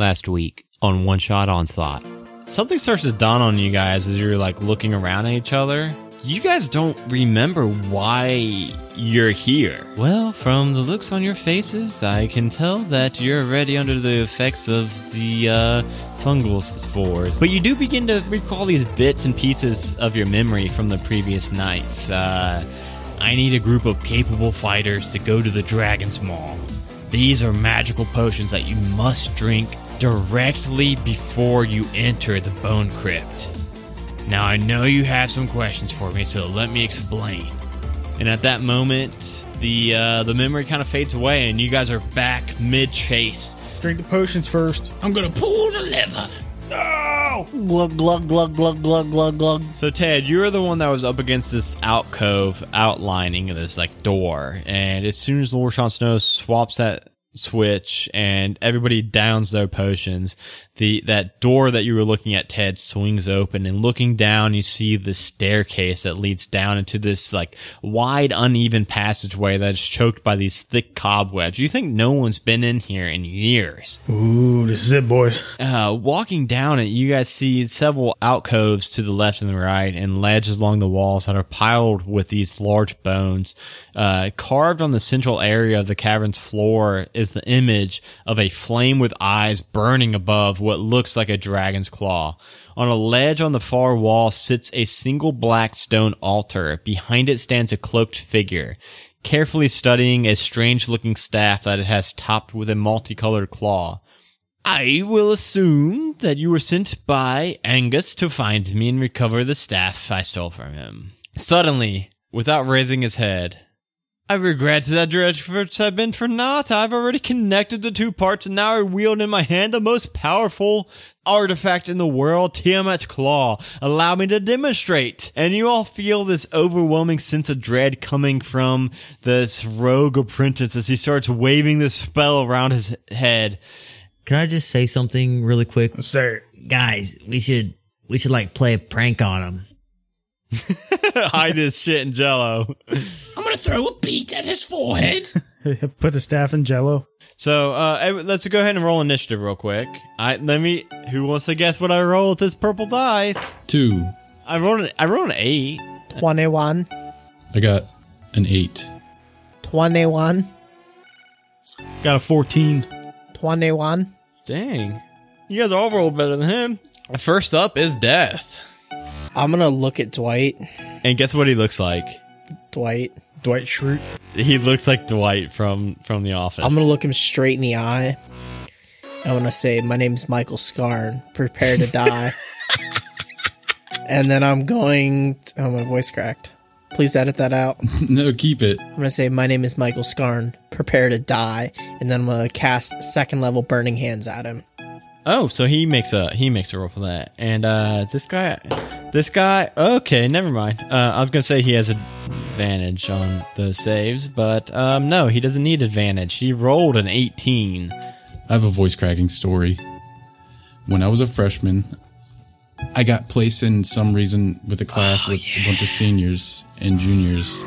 last week on One Shot Onslaught. Something starts to dawn on you guys as you're like looking around at each other. You guys don't remember why you're here. Well, from the looks on your faces, I can tell that you're already under the effects of the uh, fungal spores. But you do begin to recall these bits and pieces of your memory from the previous nights. Uh, I need a group of capable fighters to go to the Dragon's Maw. These are magical potions that you must drink directly before you enter the Bone Crypt. Now, I know you have some questions for me, so let me explain. And at that moment, the uh, the memory kind of fades away, and you guys are back mid chase. Drink the potions first. I'm gonna pull the lever. No! Glug glug glug glug glug glug glug. So Ted, you're the one that was up against this alcove outlining this like door, and as soon as Lord Sean Snow swaps that switch and everybody downs their potions, the that door that you were looking at, Ted, swings open, and looking down, you see the staircase that leads down into this like wide, uneven passageway that is choked by these thick cobwebs. You think no one's been in here in years. Ooh, this is it, boys. Uh, walking down it, you guys see several alcoves to the left and the right, and ledges along the walls that are piled with these large bones. Uh, carved on the central area of the cavern's floor is the image of a flame with eyes burning above what looks like a dragon's claw. On a ledge on the far wall sits a single black stone altar. Behind it stands a cloaked figure, carefully studying a strange looking staff that it has topped with a multicolored claw. I will assume that you were sent by Angus to find me and recover the staff I stole from him. Suddenly, without raising his head, I regret that your efforts have been for naught. I've already connected the two parts and now I wield in my hand the most powerful artifact in the world, Tiamat's Claw. Allow me to demonstrate. And you all feel this overwhelming sense of dread coming from this rogue apprentice as he starts waving this spell around his head. Can I just say something really quick, Sir. guys? We should we should like play a prank on him. Hide his shit in jello. I'm gonna throw a beat at his forehead. Put the staff in jello. So uh, let's go ahead and roll initiative real quick. I let me. Who wants to guess what I roll with this purple dice? Two. I rolled. An, I rolled an eight. 21. I got an eight. 21. Got a 14. 21. Dang, you guys all rolled better than him. First up is death, I'm gonna look at Dwight. and guess what he looks like? Dwight. Dwight Schrute. He looks like Dwight from from The Office. I'm gonna look him straight in the eye. I'm gonna say, My name's Michael Scarn. Prepare to die. and then I'm going. oh, my voice cracked. Please edit that out. no, keep it. I'm gonna say, My name is Michael Scarn. Prepare to die. And then I'm gonna cast second level Burning Hands at him. Oh, so he makes a he makes a roll for that, and uh this guy, this guy. Okay, never mind. Uh, I was gonna say he has advantage on those saves, but um no, he doesn't need advantage. He rolled an eighteen. I have a voice cracking story. When I was a freshman, I got placed in some reason with a class with a bunch of seniors and juniors.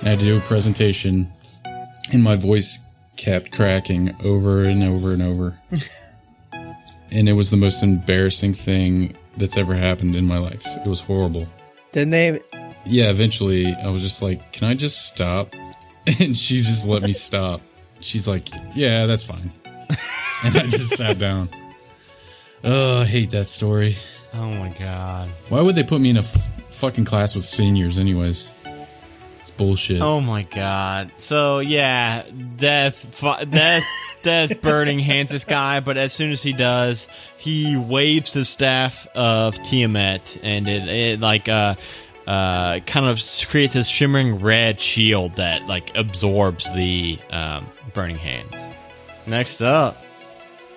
And I had to do a presentation, and my voice kept cracking over and over and over. and it was the most embarrassing thing that's ever happened in my life. It was horrible. Didn't they? Yeah, eventually I was just like, "Can I just stop?" And she just let me stop. She's like, "Yeah, that's fine." and I just sat down. Oh, I hate that story. Oh my god. Why would they put me in a f- fucking class with seniors, anyways? It's bullshit. Oh my god. So yeah, death, fu- death, death, burning hands this guy. But as soon as he does, he waves the staff of Tiamat, and it, it like uh, uh, kind of creates this shimmering red shield that like absorbs the um, burning hands. Next up,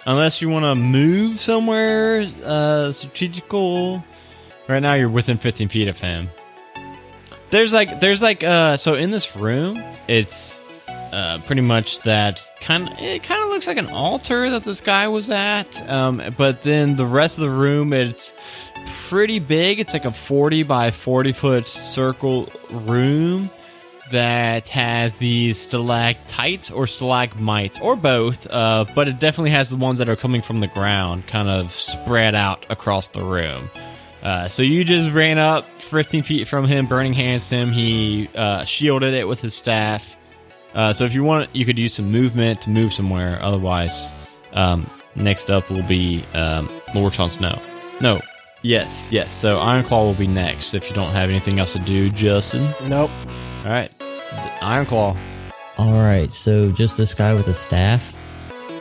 unless you want to move somewhere uh, strategical. Right now, you're within 15 feet of him. There's like there's like uh so in this room it's uh pretty much that kind of it kind of looks like an altar that this guy was at um but then the rest of the room it's pretty big it's like a 40 by 40 foot circle room that has these stalactites or stalagmites or both, uh, but it definitely has the ones that are coming from the ground, kind of spread out across the room. Uh, so you just ran up 15 feet from him, burning hands him. He uh, shielded it with his staff. Uh, so if you want, you could use some movement to move somewhere. Otherwise, um, next up will be um, Lord Jon Snow. No, yes, yes. So Ironclaw will be next if you don't have anything else to do, Justin. Nope. All right, Ironclaw. All right, so just this guy with a staff.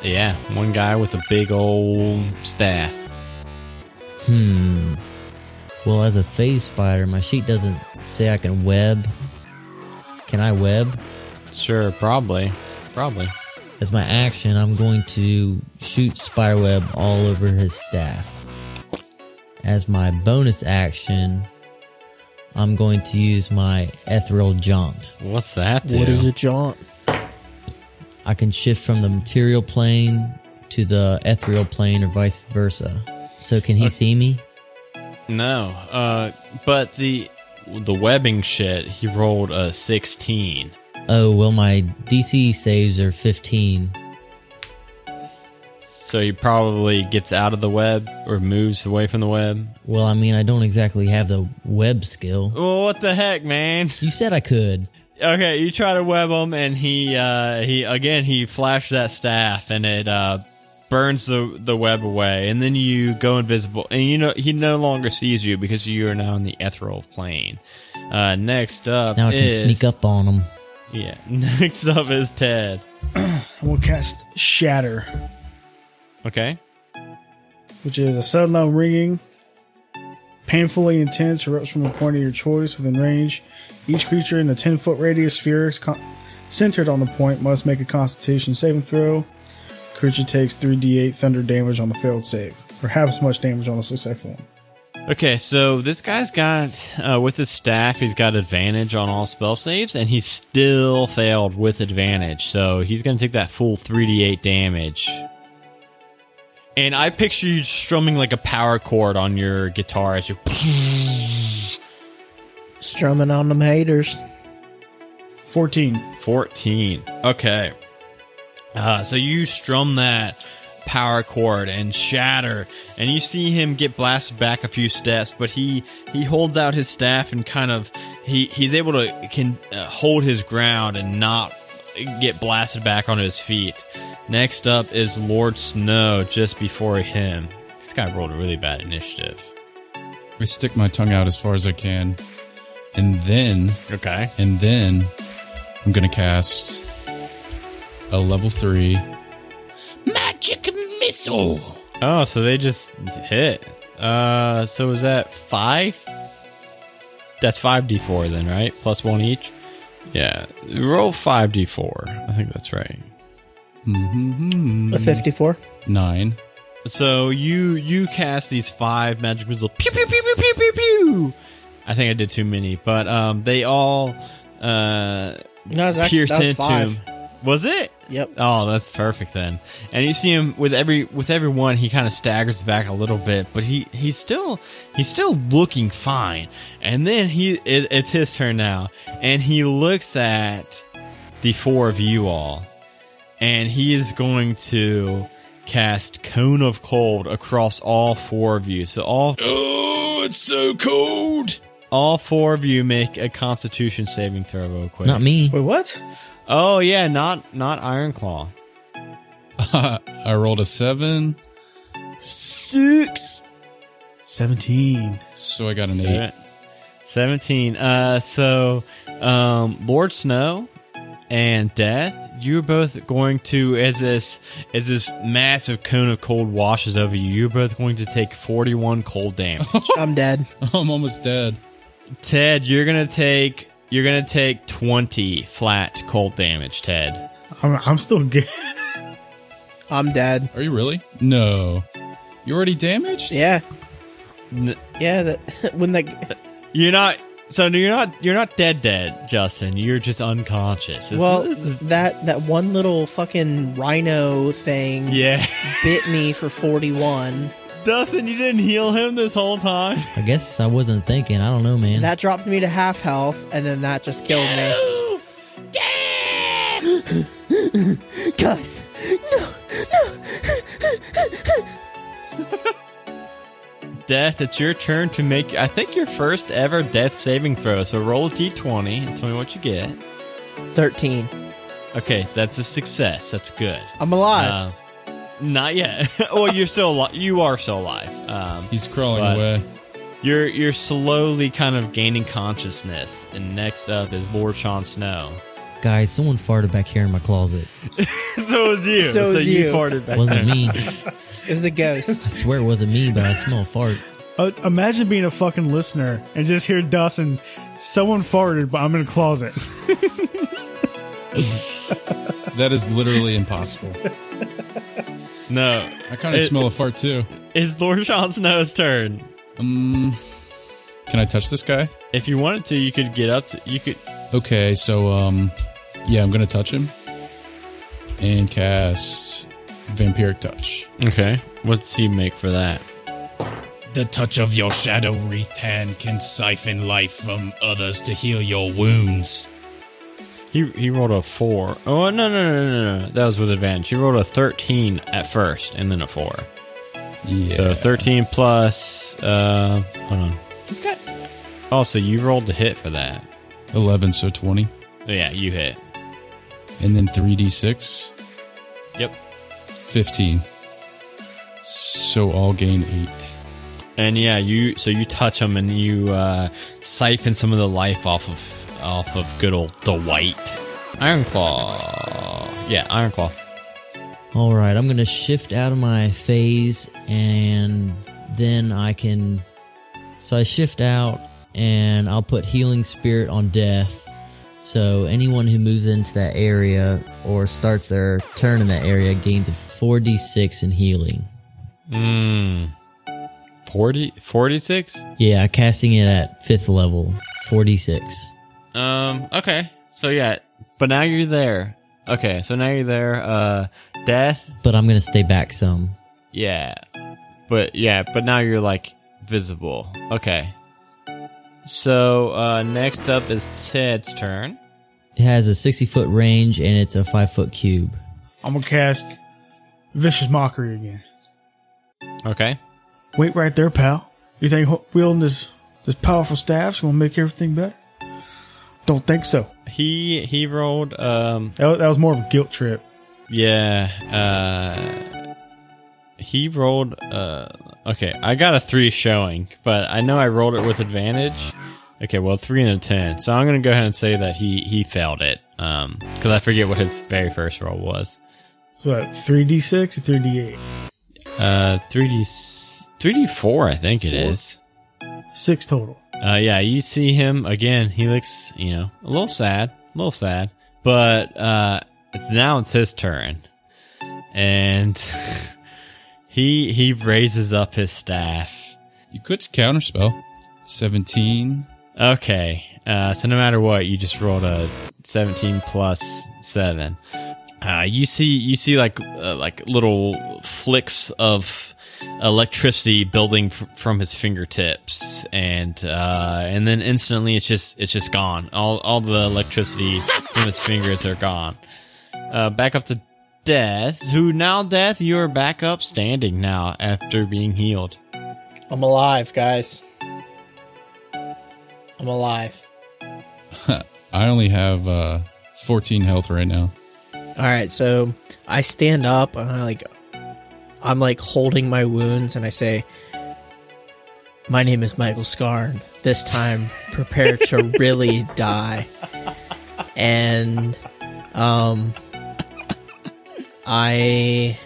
Yeah, one guy with a big old staff. Hmm. Well, as a phase spider, my sheet doesn't say I can web. Can I web? Sure, probably, probably. As my action, I'm going to shoot spiderweb all over his staff. As my bonus action, I'm going to use my ethereal jaunt. What's that? Do? What is a jaunt? I can shift from the material plane to the ethereal plane or vice versa. So can he see me? No, uh, but the the webbing shit. He rolled a sixteen. Oh, well, my DC saves are 15. So he probably gets out of the web or moves away from the web. Well, I mean, I don't exactly have the web skill. Well, what the heck, man? You said I could. Okay, you try to web him, and he uh, he again he flashed that staff, and it uh, burns the the web away, and then you go invisible, and you know he no longer sees you because you are now in the ethereal plane. Uh, next up, Now I can is- sneak up on him. Yeah, next up is Ted. We'll cast Shatter, Okay, which is a sudden ringing, painfully intense, erupts from a point of your choice within range. Each creature in the 10 foot radius sphere is con- centered on the point must make a constitution saving throw. Creature takes 3d8 thunder damage on the failed save, or half as much damage on the successful one. Okay, so this guy's got uh, with his staff, he's got advantage on all spell saves, and he still failed with advantage. So he's going to take that full three d eight damage. And I picture you strumming like a power chord on your guitar as you. Strumming on them haters. 14. 14. Okay. Uh, so you strum that power chord and shatter, and you see him get blasted back a few steps, but he he holds out his staff and kind of he he's able to can uh, hold his ground and not get blasted back onto his feet. Next up is Lord Snow just before him. This guy rolled a really bad initiative. I stick my tongue out as far as I can, and then Okay. and then I'm gonna cast a level three. Magic missile. Oh, so they just hit. Uh, so is that five? That's five d four then, right? Plus one each. Yeah, roll five d four. I think that's right. A 54. Nine. So you you cast these five magic missiles. Pew pew pew pew pew pew pew. I think I did too many, but um, they all uh No, it's actually pierce into five. Was it? Yep. Oh, that's perfect then. And you see him with every with every one, he kind of staggers back a little bit, but he he's still he's still looking fine. And then he it, it's his turn now, and he looks at the four of you all, and he is going to cast cone of cold across all four of you. So all Oh, it's so cold. all four of you make a Constitution saving throw real quick. Not me. Wait, what? Oh yeah, not not Iron Claw. I rolled a seven, Six. 17. so I got an eight. 17. Uh, so, um, Lord Snow and Death, you're both going to, as this, as this massive cone of cold washes over you, you're both going to take 41 cold damage. I'm dead. I'm almost dead. Ted, you're gonna take, you're gonna take 20 flat cold damage, Ted. I'm, I'm still good. I'm dead. Are you really? No. You already damaged? Yeah. N- Yeah, that when the You're not, so you're not, you're not dead dead, Justin. You're just unconscious. This- well this is- that that one little fucking rhino thing yeah. bit me for 41. Dustin, you didn't heal him this whole time? I guess I wasn't thinking. I don't know, man. That dropped me to half health and then that just killed me. Guys, Death, it's your turn to make, I think, your first ever death saving throw. So roll a d20 and tell me what you get. 13. Okay, that's a success. That's good. I'm alive. Uh, not yet. well, you're still alive. You are still alive. Um, He's crawling away. you're you're slowly kind of gaining consciousness. And next up is Lord Sean Snow. Guys, someone farted back here in my closet. so it was you. So was you you. farted back Wasn't me. it was a ghost. I swear it wasn't me, but I smell a fart. Uh, imagine being a fucking listener and just hear Dawson, someone farted, but I'm in a closet. That is literally impossible. No, I kind of It- smell a fart too. it's Lord Sean Snow's turn. Um, can I touch this guy? If you wanted to, you could get up to. You could. Okay, so um, yeah, I'm gonna touch him and cast vampiric touch. Okay. What's he make for that? The touch of your shadow wreathed hand can siphon life from others to heal your wounds. He he rolled a four. Oh no no no no no! That was with advantage. He rolled a thirteen at first, and then a four. Yeah, So thirteen plus. Uh, hold on. This guy. Oh, so you rolled the hit for that? eleven, so twenty, Yeah, you hit. and then three d six, Yep. fifteen. So I'll gain eight. And yeah, you so you touch him and you uh, siphon some of the life off of off of good old Dwight. Iron Claw. Yeah, Iron Claw. All right, I'm gonna shift out of my phase, and then I can. So I shift out, and I'll put healing spirit on death. So anyone who moves into that area or starts their turn in that area gains a 4d6 in healing. Mmm. 40, 46? Yeah, casting it at fifth level, 46. Um, okay. So yeah, but now you're there. Okay, so now you're there. Uh, death. But I'm gonna stay back some. Yeah. But yeah, but now you're like visible. Okay. So, uh, next up is Ted's turn. It has a 60 foot range, and it's a 5 foot cube. I'm gonna cast Vicious Mockery again. Okay. Wait right there, pal. You think wielding this this powerful staff's gonna make everything better? Don't think so. He, he rolled, um, That was, that was more of a guilt trip. Yeah. Uh, he rolled. Uh, okay, I got a three showing, but I know I rolled it with advantage. Okay, well, three and a ten. So I'm gonna go ahead and say that he he failed it. Um, because I forget what his very first roll was. What, three D six or three D eight? Uh, three d three d four, I think it is. Six total. Uh, yeah, you see him again. He looks, you know, a little sad, a little sad. But uh, now it's his turn, and he he raises up his staff. You could counterspell. Seventeen. Okay, uh, so no matter what, you just rolled a seventeen plus seven. Uh, you see, you see like uh, like little flicks of electricity building from his fingertips, and uh, and then instantly it's just it's just gone. All all the electricity from his fingers are gone. Uh, back up to Death, who now Death, you are back up standing now after being healed. I'm alive, guys. I'm alive. I only have uh, fourteen health right now. All right, so I stand up and I like I'm like holding my wounds and I say my name is Michael Scarn. This time prepare to really die. And um I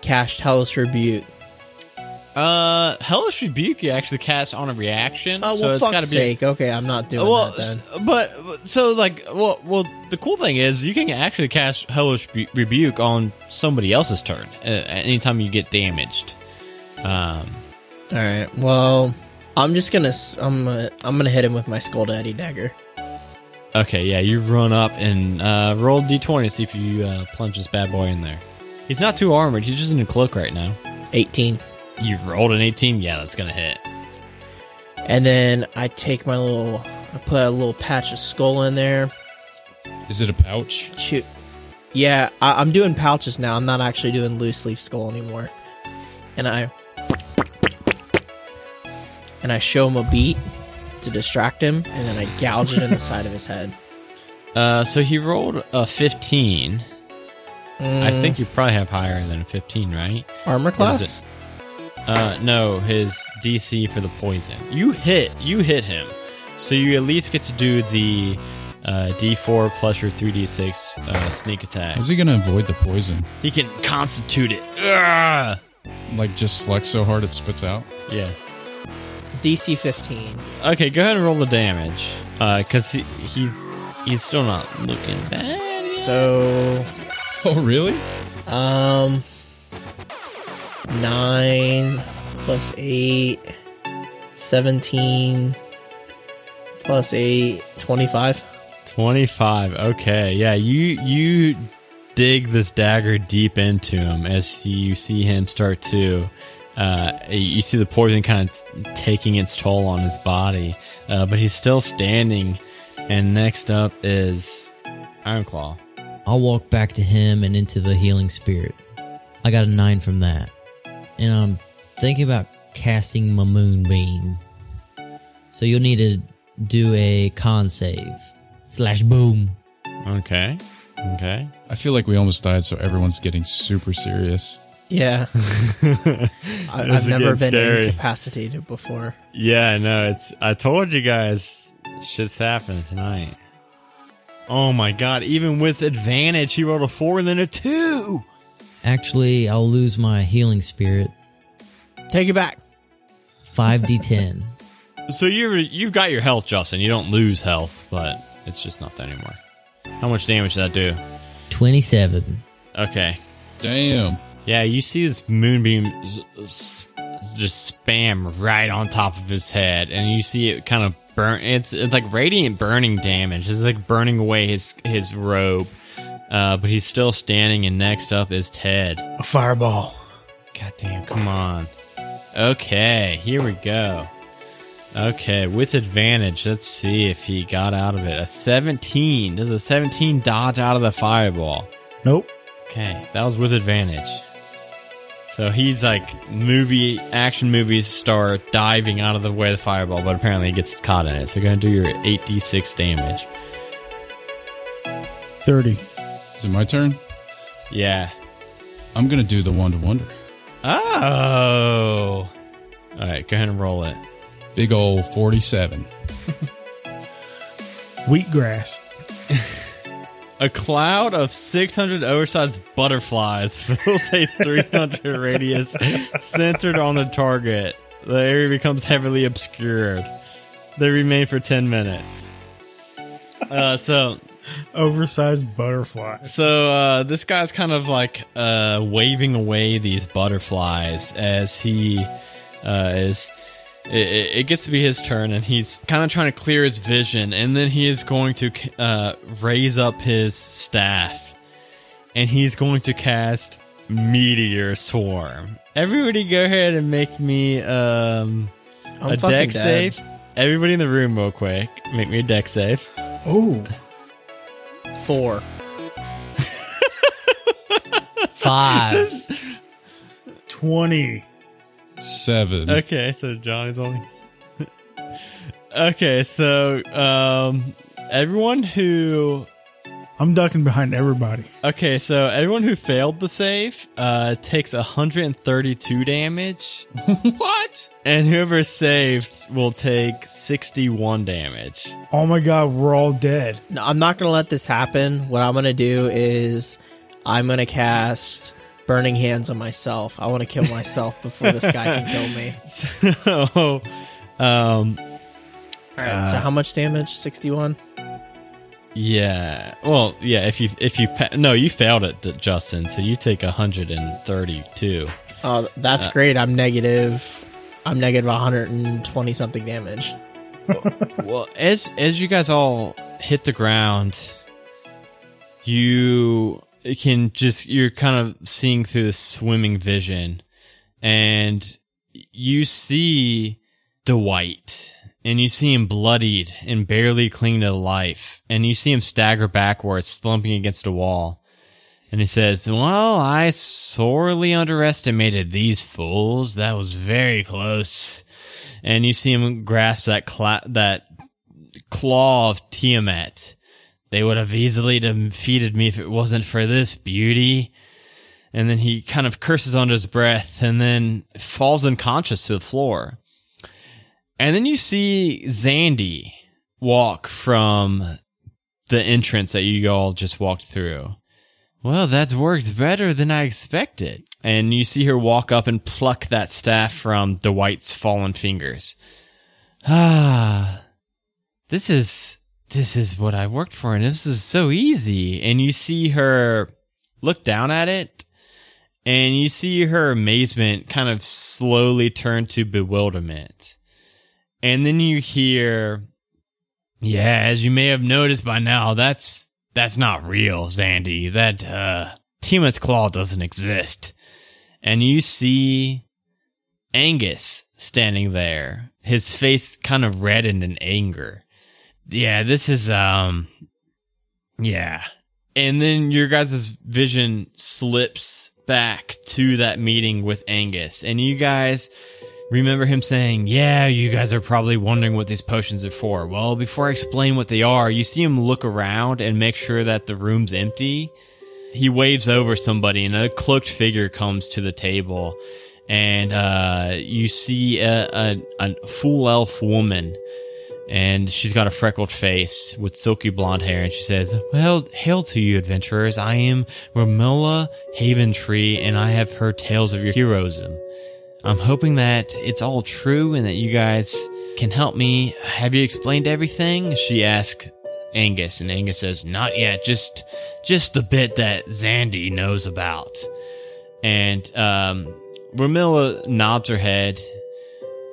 cast Hellish Rebuke. Uh, Hellish Rebuke you actually cast on a reaction. Oh well so it's fuck's gotta be sake. Okay, I'm not doing well, that then. but so like, well, well, the cool thing is you can actually cast Hellish Rebuke on somebody else's turn uh, anytime you get damaged. Um, All right. Well, I'm just gonna s- I'm gonna, I'm gonna hit him with my Skull Daddy dagger. okay, yeah, you run up and uh, roll d20 to see if you uh, plunge this bad boy in there. He's not too armored. He's just in a cloak right now. 18. You rolled an 18. Yeah, that's gonna hit. And then I take my little, I put a little patch of skull in there. Is it a pouch? Shoot. Yeah, I, I'm doing pouches now. I'm not actually doing loose leaf skull anymore. And I and I show him a beat to distract him, and then I gouge it in the side of his head. Uh, so he rolled a 15. I Mm, think you probably have higher than a 15, right? armor What is class. Uh, no, his DC for the poison. You hit, you hit him. So you at least get to do the uh, D4 plus your 3D6 uh, sneak attack. How's he gonna avoid the poison? He can constitute it. Ugh! Like just flex so hard it spits out? Yeah. DC 15. Okay, go ahead and roll the damage. Uh, cause he, he's he's still not looking bad. So, Oh really? um, nine plus eight, 17 plus eight, 25. 25. Okay. Yeah, you you dig this dagger deep into him as you see him start to uh you see the poison kind of taking its toll on his body. Uh, but he's still standing and next up is Ironclaw. I'll walk back to him and into the healing spirit. I got a nine from that. And um, I'm thinking about casting my moonbeam. So you'll need to do a con save. Slash boom. Okay. Okay. I feel like we almost died, so everyone's getting super serious. Yeah. I, I've never been scary. incapacitated before. Yeah, no, it's. I told you guys, shit's happening tonight. Oh my god! Even with advantage, he rolled a four and then a two. Actually, I'll lose my healing spirit. Take it back. 5d10. So you you've got your health, Justin. You don't lose health, but it's just not there anymore. How much damage did that do? 27. Okay. Damn. Yeah, you see this moonbeam s- s- just spam right on top of his head, and you see it kind of burn. It's it's like radiant burning damage. It's like burning away his his robe, uh, but he's still standing. And next up is Ted. A fireball. God damn, come on. Okay, here we go. Okay, with advantage, let's see if he got out of it. A 17. Does a 17 dodge out of the fireball? Nope. Okay, that was with advantage. So he's like movie action movies star diving out of the way of the fireball, but apparently he gets caught in it. So you're gonna do your 8d6 damage. 30. Is it my turn? Yeah. I'm gonna do the wand of wonder. Oh. Alright, go ahead and roll it. Big old 47. Wheatgrass. A cloud of 600 oversized butterflies fills a 300 radius centered on the target. The area becomes heavily obscured. They remain for 10 minutes. Uh, so Oversized butterflies. So uh, this guy's kind of like uh, waving away these butterflies as he uh, is. It, it gets to be his turn, and he's kind of trying to clear his vision, and then he is going to uh, raise up his staff, and he's going to cast Meteor Swarm. Everybody, go ahead and make me um, I'm a deck dead. save. Everybody in the room, real quick, make me a dex save. Oh. Four. 5. 20. Seven. Okay, so Johnny's only. okay, so um, everyone who I'm ducking behind everybody. okay, so everyone who failed the save uh, takes 132 damage, what? and whoever saved will take 61 damage. Oh my god, we're all dead. No, I'm not gonna let this happen. What I'm gonna do is I'm gonna cast Burning Hands on myself. I want to kill myself before this guy can kill me. So, um, All right. so how much damage? Sixty-one. Yeah, well, yeah. If you if you pa- no, you failed it, Justin. So you take 132. Oh, that's uh, great. I'm negative. I'm negative 120 something damage. well as as you guys all hit the ground you can just you're kind of seeing through the swimming vision and you see dwight and you see him bloodied and barely clinging to life and you see him stagger backwards slumping against a wall And he says, Well, I sorely underestimated these fools. That was very close. And you see him grasp that that claw of Tiamat. They would have easily defeated me if it wasn't for this beauty. And then he kind of curses under his breath and then falls unconscious to the floor. And then you see Zandy walk from the entrance that you all just walked through. Well, that worked better than I expected. And you see her walk up and pluck that staff from Dwight's fallen fingers. Ah, this is, this is what I worked for and this is so easy. And you see her look down at it and you see her amazement kind of slowly turn to bewilderment. And then you hear, yeah, as you may have noticed by now, that's, that's not real, Zandy. That, uh, Tiamat's Claw doesn't exist. And you see Angus standing there, his face kind of reddened in anger. Yeah, this is, um, yeah. And then your guys' vision slips back to that meeting with Angus, and you guys remember him saying, Yeah, you guys are probably wondering what these potions are for. Well, before I explain what they are, you see him look around and make sure that the room's empty. He waves over somebody, and a cloaked figure comes to the table, and uh, you see a, a, a full elf woman and she's got a freckled face with silky blonde hair, and she says, Well, hail to you, adventurers. I am Romola Haventree, and I have heard tales of your heroism. I'm hoping that it's all true and that you guys can help me. Have you explained everything? She asked Angus, and Angus says, Not yet, just just the bit that Zandy knows about. And um Romilla nods her head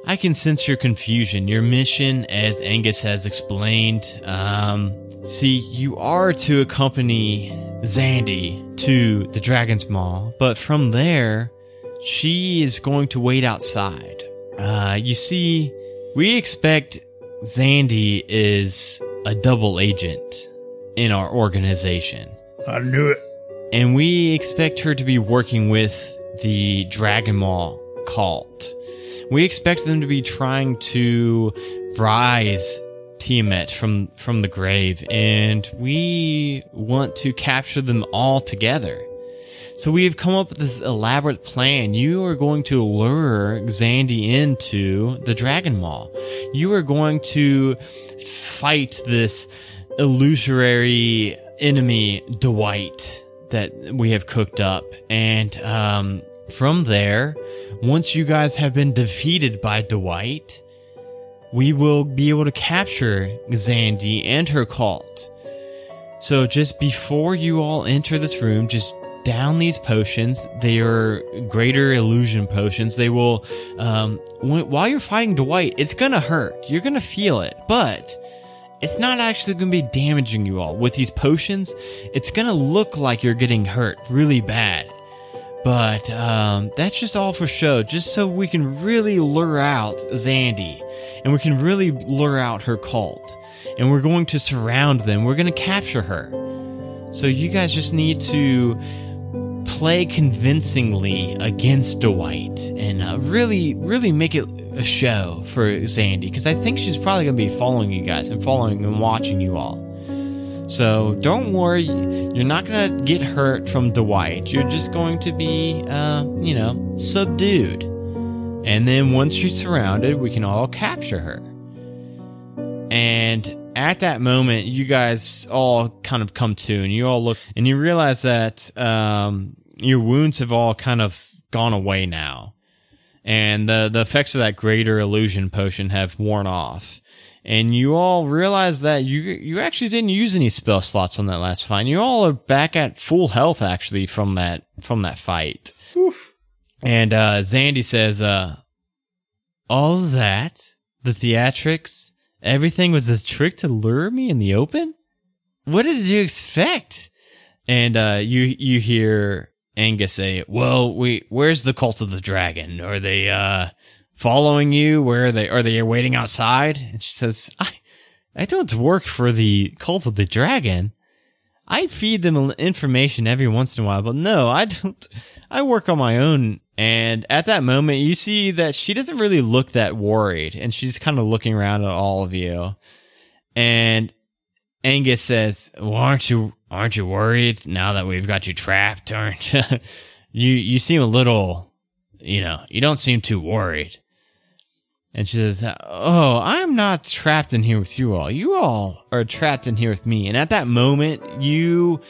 I can sense your confusion. Your mission, as Angus has explained, um, see, you are to accompany Zandy to the Dragon's Maw, but from there, she is going to wait outside. Uh, you see, we expect Zandy is a double agent in our organization. I knew it. And we expect her to be working with the Dragon Maw cult. We expect them to be trying to rise Tiamat from, from the grave, and we want to capture them all together. So we have come up with this elaborate plan. You are going to lure Zandy into the Dragon Maw. You are going to fight this illusory enemy, Dwight, that we have cooked up. And um, from there, once you guys have been defeated by Dwight, we will be able to capture Zandy and her cult. So just before you all enter this room, just down these potions. They are greater illusion potions. They will, um, while you're fighting Dwight, it's gonna hurt. You're gonna feel it, but it's not actually gonna be damaging you all. With these potions, it's gonna look like you're getting hurt really bad. But um, that's just all for show, just so we can really lure out Zandy, and we can really lure out her cult, and we're going to surround them. We're going to capture her. So you guys just need to play convincingly against Dwight and uh, really, really make it a show for Zandy because I think she's probably going to be following you guys and following and watching you all. So don't worry, you're not going to get hurt from Dwight. You're just going to be, uh, you know, subdued. And then once you're surrounded, we can all capture her. And at that moment, you guys all kind of come to, and you all look, and you realize that um, your wounds have all kind of gone away now, and the the effects of that greater illusion potion have worn off. And you all realize that you you actually didn't use any spell slots on that last fight. You all are back at full health actually from that from that fight. And uh, Zandy says, uh, "All that, the theatrics, everything was a trick to lure me in the open. What did you expect?" And uh, you you hear Angus say, "Well, we where's the cult of the dragon? Are they uh, following you? Where are they? Are they waiting outside?" And she says, "I I don't work for the cult of the dragon. I feed them information every once in a while, but no, I don't. I work on my own. And at that moment, you see that she doesn't really look that worried, and she's kind of looking around at all of you. And Angus says, well, "Aren't you aren't you worried now that we've got you trapped? Aren't you? you you seem a little, you know, you don't seem too worried." And she says, "Oh, I'm not trapped in here with you all. You all are trapped in here with me." And at that moment, you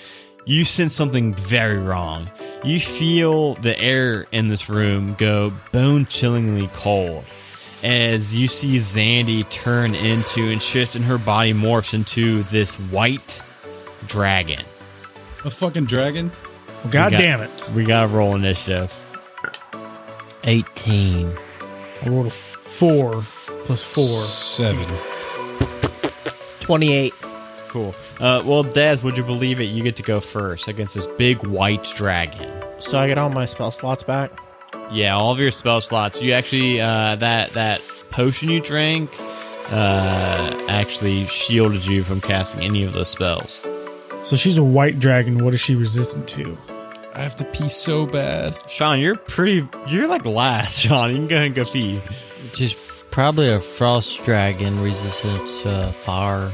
you sense something very wrong. You feel the air in this room go bone-chillingly cold as you see Zandy turn into and shift and her body morphs into this white dragon. A fucking dragon? Well, God got- damn it. We gotta roll initiative. 18. I rolled a four plus four. Seven. 28. Cool. Uh, well, Daz, would you believe it? You get to go first against this big white dragon. So I get all my spell slots back. Yeah, all of your spell slots. You actually uh, that that potion you drank uh, actually shielded you from casting any of those spells. So she's a white dragon. What is she resistant to? I have to pee so bad. Sean, you're pretty. You're like last, Sean. You can go ahead and go pee. Just probably a frost dragon resistant to uh, fire.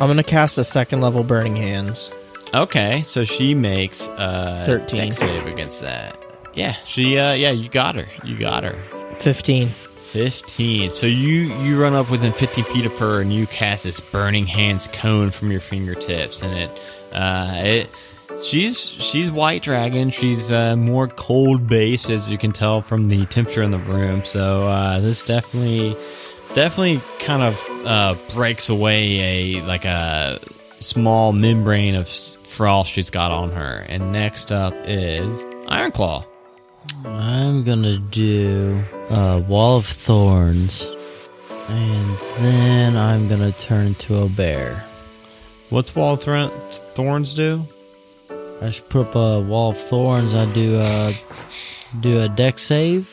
I'm going to cast a second level Burning Hands. Okay, so she makes uh 13. dex save against that. Yeah, she uh yeah, you got her. You got her. 15. 15. So you you run up within 50 feet of her and you cast this burning hands cone from your fingertips and it uh it she's she's white dragon. She's uh more cold based as you can tell from the temperature in the room. So uh this definitely definitely kind of uh breaks away a like a small membrane of frost she's got on her. And next up is Ironclaw. I'm gonna do a wall of thorns, and then I'm gonna turn into a bear. What's Wall of Thro- Thorns do? I just put up a wall of thorns. I do a do a dex save,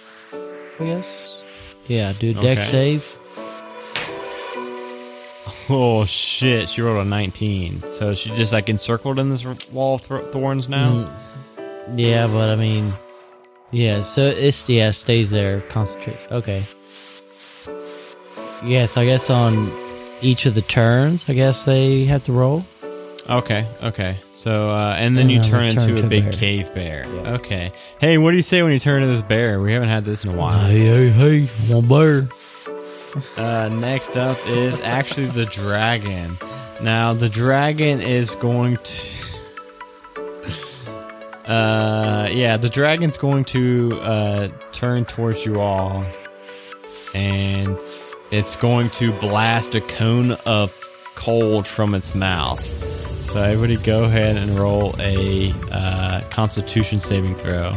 I guess. Yeah, do a deck Okay. save. Oh shit! She rolled a nineteen, so she just like encircled in this wall of th- thorns now. Yeah, but I mean, yeah. So it's yeah, stays there. Concentrate. Okay. Yes, I guess on each of the turns, I guess they have to roll. Okay, okay. So uh, and then And you then turn into a big bear. cave bear. Okay. Hey, what do you say when you turn into this bear? We haven't had this in a while. Hey, hey, hey, I'm a bear. Uh, next up is actually the dragon. Now the dragon is going to. Uh, yeah, the dragon's going to uh, turn towards you all, and it's going to blast a cone of cold from its mouth. So everybody, go ahead and roll a uh, Constitution saving throw.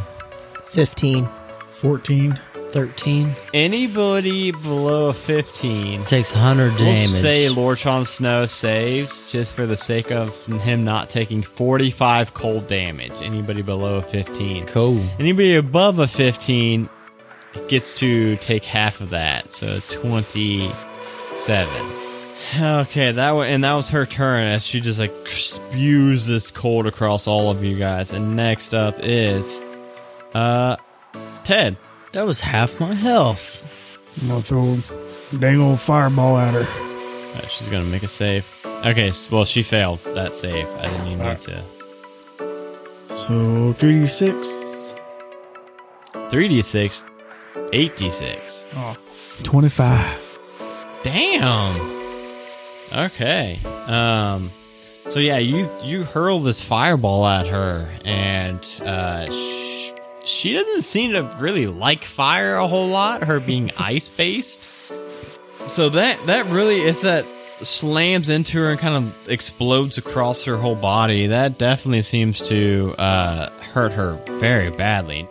15. 14. 13. Anybody below a fifteen Takes 100 We'll damage. say Lord Sean Snow saves just for the sake of him not taking 45 cold damage. Anybody below a 15. cool. Anybody above a 15 gets to take half of that, so 27. Okay, that was, and that was her turn as she just like spews this cold across all of you guys. And next up is uh Ted. That was half my health. I'm gonna throw a dang old fireball at her. Uh, she's gonna make a save. Okay, well she failed that save. I didn't even need to. So 3d6. 3d6, 8d6. Oh, 25. Damn. Okay. Um. So yeah, you you hurl this fireball at her, and uh, she doesn't seem to really like fire a whole lot. Her being ice based. So that that really is that slams into her and kind of explodes across her whole body. That definitely seems to uh, hurt her very badly.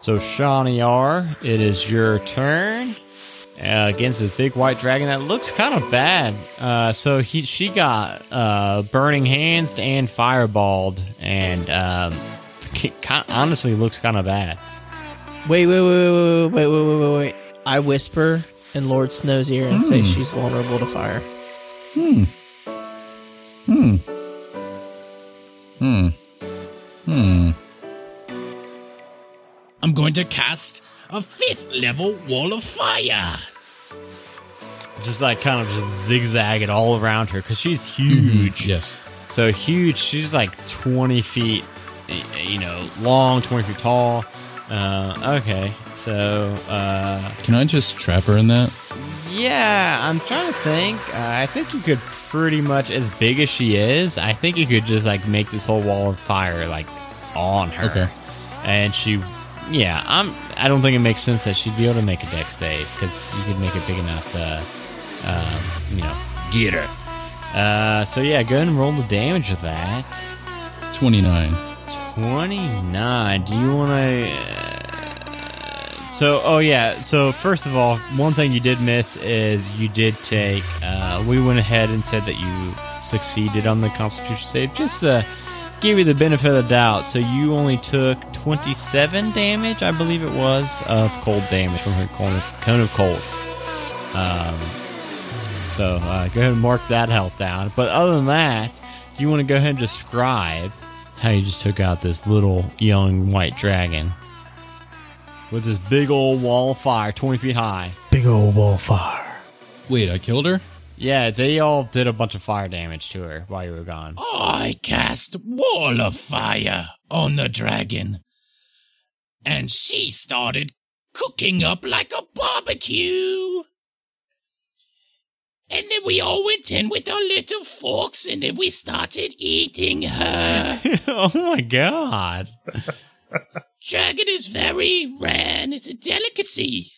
So Shawnee R, it is your turn uh, against this big white dragon that looks kind of bad. Uh, so he she got uh, burning hands and fireballed, and um, honestly looks kind of bad. Wait, wait, wait, wait, wait, wait, wait, wait, wait. I whisper in Lord Snow's ear and mm. say hmm. she's vulnerable to fire. Hmm. Hmm. Hmm. Hmm. I'm going to cast a fifth level wall of fire. Just like kind of just zigzagging all around her because she's huge. Mm-hmm. Yes. So huge. She's like 20 feet you know, long, 20 feet tall. Uh, okay. So, uh, Can I just trap her in that? yeah, I'm trying to think. Uh, I think you could pretty much, as big as she is, I think you could just like make this whole wall of fire like on her. Okay. And she, yeah, I'm. I don't think it makes sense that she'd be able to make a dex save because you could make it big enough to, um, you know, get her. Uh, so yeah, go ahead and roll the damage of that. 29. 29. Do you want to. so, oh yeah. So, first of all, one thing you did miss is you did take. Uh, we went ahead and said that you succeeded on the Constitution save just to give you the benefit of the doubt. So, you only took 27 damage, I believe it was, of cold damage from her cone of cold. Um, so, uh, go ahead and mark that health down. But other than that, do you want to go ahead and describe how you just took out this little young white dragon with this big old wall of fire 20 feet high. Big old wall of fire. Wait, I killed her? Yeah, they all did a bunch of fire damage to her while you were gone. I cast wall of fire on the dragon. And she started cooking up like a barbecue. And then we all went in with our little forks and then we started eating her. oh my god. Dragon is very rare and it's a delicacy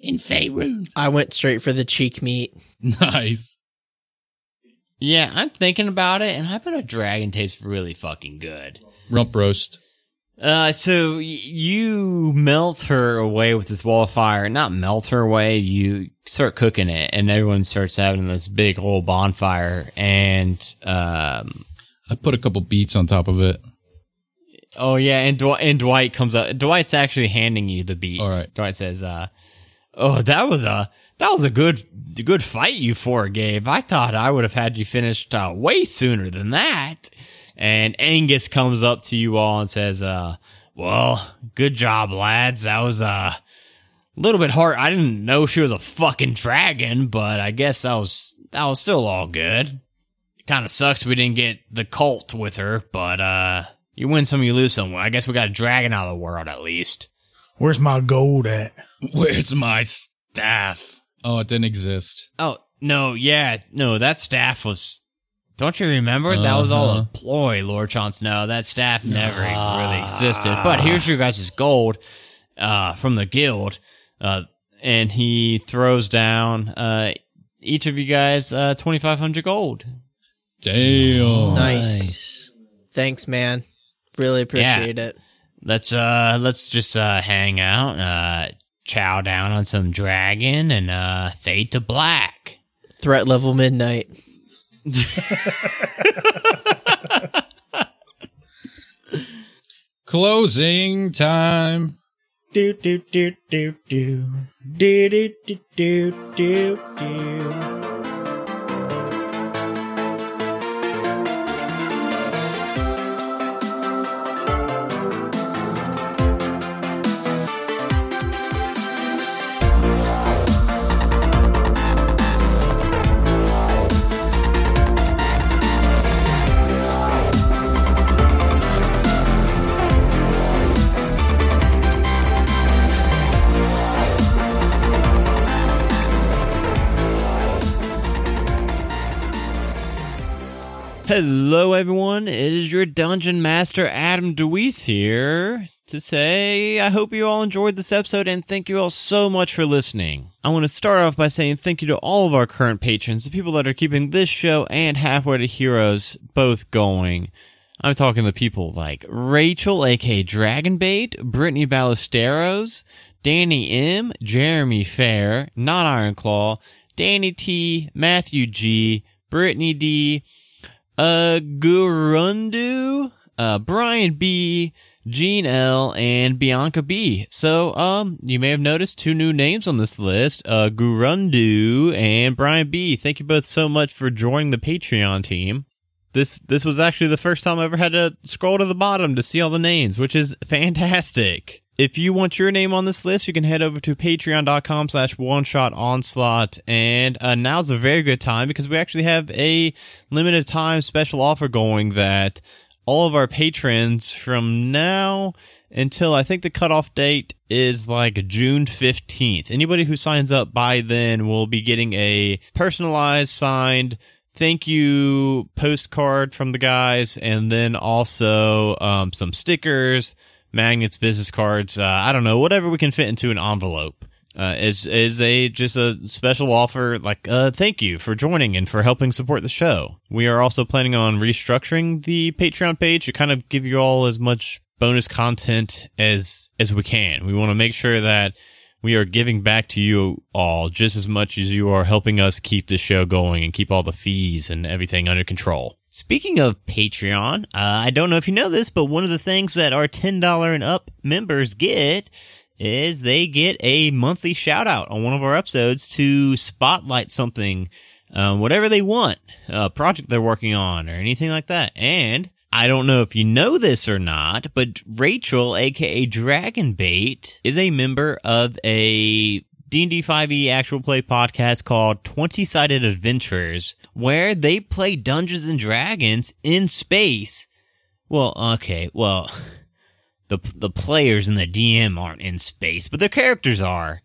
in Faerun. I went straight for the cheek meat. Nice. Yeah, I'm thinking about it, and I bet a dragon tastes really fucking good. Rump roast. Uh, so y- you melt her away with this wall of fire. Not melt her away. You start cooking it, and everyone starts having this big old bonfire. And um, I put a couple beets on top of it. oh yeah, and Dw- and Dwight comes up. Dwight's actually handing you the beets. All right. Dwight says, "Uh, oh, that was a that was a good good fight you four gave. I thought I would have had you finished uh, way sooner than that." And Angus comes up to you all and says, uh, well, good job, lads. That was, uh, a little bit hard. I didn't know she was a fucking dragon, but I guess that was, that was still all good. It Kind of sucks we didn't get the cult with her, but, uh, you win some, you lose some. I guess we got a dragon out of the world at least. Where's my gold at? Where's my staff? Oh, it didn't exist. Oh, no, yeah, no, that staff was, don't you remember? That was all Uh-huh. a ploy, Lord Jon No, That staff never really existed. But here's your guys' gold, uh, from the guild. Uh, and he throws down, uh, each of you guys, uh, 2,500 gold. Damn. Nice. Thanks, man. Really appreciate it. Let's, uh, let's just, uh, hang out, uh, chow down on some dragon and, uh, fade to black. Threat level midnight. Closing time. Do do do do do do do do do do do. Hello, everyone. It is your Dungeon Master Adam DeWeese here to say I hope you all enjoyed this episode and thank you all so much for listening. I want to start off by saying thank you to all of our current patrons, the people that are keeping this show and Halfway to Heroes both going. I'm talking to people like Rachel, aka Dragonbait, Brittany Ballesteros, Danny M, Jeremy Fair, Not Ironclaw, Danny T, Matthew G, Brittany D, uh, Gurundu, uh, Brian B, Gene L, and Bianca B. So, um, you may have noticed two new names on this list, uh, Gurundu and Brian B. Thank you both so much for joining the Patreon team. This, this was actually the first time I ever had to scroll to the bottom to see all the names, which is fantastic. If you want your name on this list, you can head over to patreon.com slash one shot onslaught. And uh, now's a very good time because we actually have a limited time special offer going that all of our patrons from now until I think the cutoff date is like June 15th. Anybody who signs up by then will be getting a personalized signed thank you postcard from the guys and then also um, some stickers magnets, business cards, uh, I don't know, whatever we can fit into an envelope. Uh, is is a just a special offer like uh thank you for joining and for helping support the show. We are also planning on restructuring the Patreon page to kind of give you all as much bonus content as as we can. We want to make sure that we are giving back to you all just as much as you are helping us keep the show going and keep all the fees and everything under control. Speaking of Patreon, uh, I don't know if you know this, but one of the things that our $10 and up members get is they get a monthly shout out on one of our episodes to spotlight something, uh, whatever they want, a project they're working on or anything like that. And I don't know if you know this or not, but Rachel, aka Dragonbait, is a member of a D&D 5e actual play podcast called 20 Sided Adventures, where they play Dungeons and Dragons in space. Well, okay, well, the, the players and the DM aren't in space, but their characters are.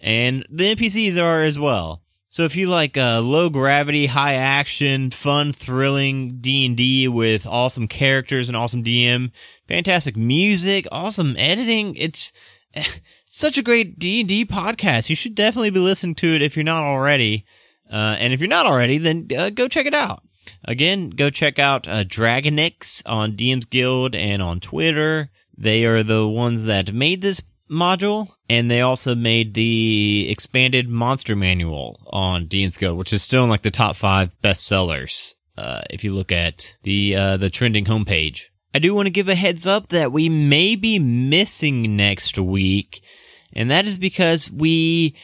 And the NPCs are as well. So if you like uh, low gravity, high action, fun, thrilling D&D with awesome characters and awesome DM, fantastic music, awesome editing, it's such a great D&D podcast. You should definitely be listening to it if you're not already. Uh, and if you're not already, then uh, go check it out. Again, go check out uh, Dragonix on DM's Guild and on Twitter. They are the ones that made this module, and they also made the expanded monster manual on DM's Guild, which is still in like the top five bestsellers. Uh, if you look at the uh, the trending homepage, I do want to give a heads up that we may be missing next week, and that is because we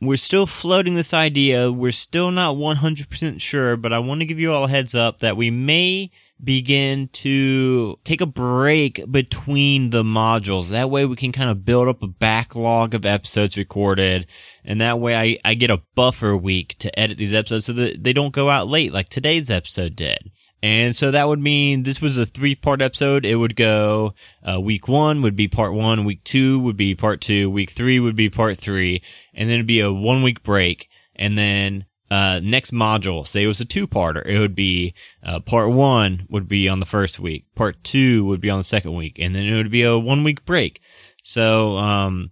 we're still floating this idea. We're still not 100% sure, but I want to give you all a heads up that we may begin to take a break between the modules. That way we can kind of build up a backlog of episodes recorded. And that way I, I get a buffer week to edit these episodes so that they don't go out late like today's episode did. And so that would mean this was a three part episode. It would go, uh, week one would be part one, week two would be part two, week three would be part three, and then it'd be a one week break. And then, uh, next module, say it was a two parter, it would be, uh, part one would be on the first week, part two would be on the second week, and then it would be a one week break. So, um,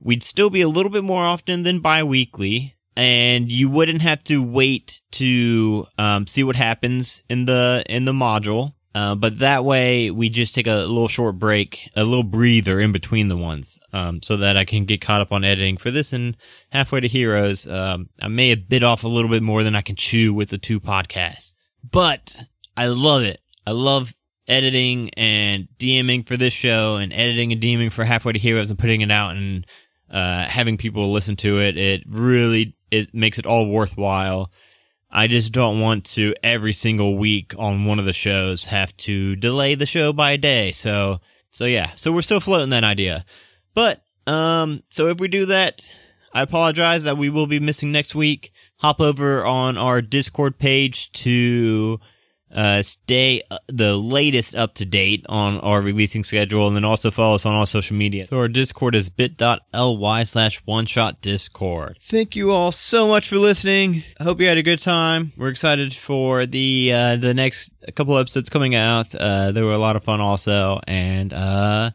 we'd still be a little bit more often than bi-weekly and you wouldn't have to wait to um, see what happens in the in the module. Uh, but that way, we just take a little short break, a little breather in between the ones, um, so that I can get caught up on editing for this and halfway to Heroes. Um, I may have bit off a little bit more than I can chew with the two podcasts, but I love it. I love editing and DMing for this show and editing and DMing for halfway to Heroes and putting it out and uh, having people listen to it. It really it makes it all worthwhile. I just don't want to every single week on one of the shows have to delay the show by a day. So, so yeah, so we're still floating that idea. But, um, so if we do that, I apologize that we will be missing next week. Hop over on our Discord page to uh, stay uh, the latest up to date on our releasing schedule and then also follow us on all social media. So our Discord is bit.ly slash one shot discord. Thank you all so much for listening. I hope you had a good time. We're excited for the, uh, the next couple episodes coming out. Uh, they were a lot of fun also. And, uh,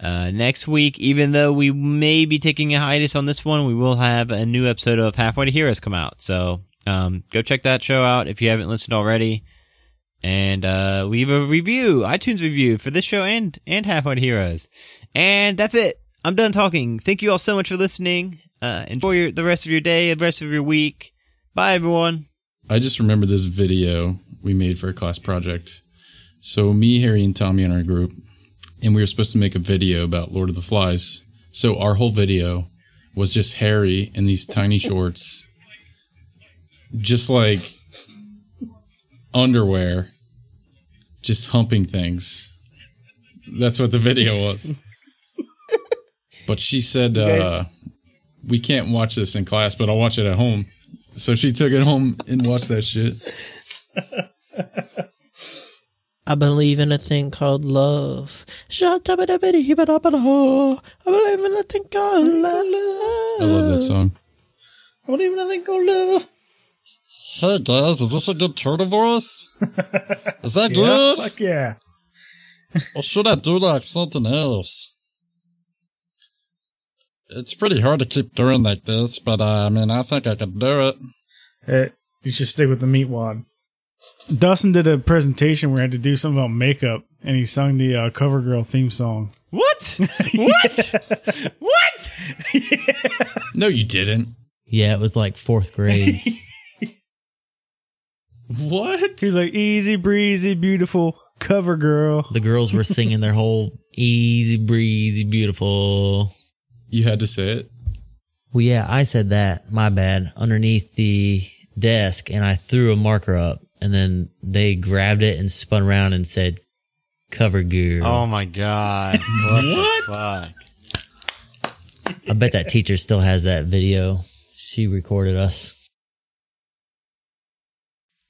uh, next week, even though we may be taking a hiatus on this one, we will have a new episode of Halfway to Heroes come out. So, um, go check that show out if you haven't listened already and uh, leave a review, iTunes review for this show and and to Heroes. And that's it. I'm done talking. Thank you all so much for listening. Uh, enjoy your, the rest of your day, the rest of your week. Bye, everyone. I just remember this video we made for a class project. So me, Harry, and Tommy in our group, and we were supposed to make a video about Lord of the Flies. So our whole video was just Harry in these tiny shorts, just like underwear, just humping things. That's what the video was. But she said, guys- uh, we can't watch this in class, but I'll watch it at home. So she took it home and watched that shit. I believe in a thing called love. I believe in a thing called love. I love that song. I don't even thing called love. Hey guys, is this a good turtle voice? Is that Yeah, good? fuck yeah. Or should I do like something else? It's pretty hard to keep doing like this, but uh, I mean, I think I can do it. Hey, you should stick with the meat wad. Dustin did a presentation where he had to do something about makeup, and he sung the uh, CoverGirl theme song. What? What? what? No, you didn't. Yeah, it was like fourth grade. What? He's like, easy breezy, beautiful cover girl. the girls were singing their whole easy breezy beautiful. You had to say it. Well, yeah, I said that. My bad. Underneath the desk, and I threw a marker up, and then they grabbed it and spun around and said, "Cover girl." Oh my god. What? the fuck? I bet that teacher still has that video. She recorded us.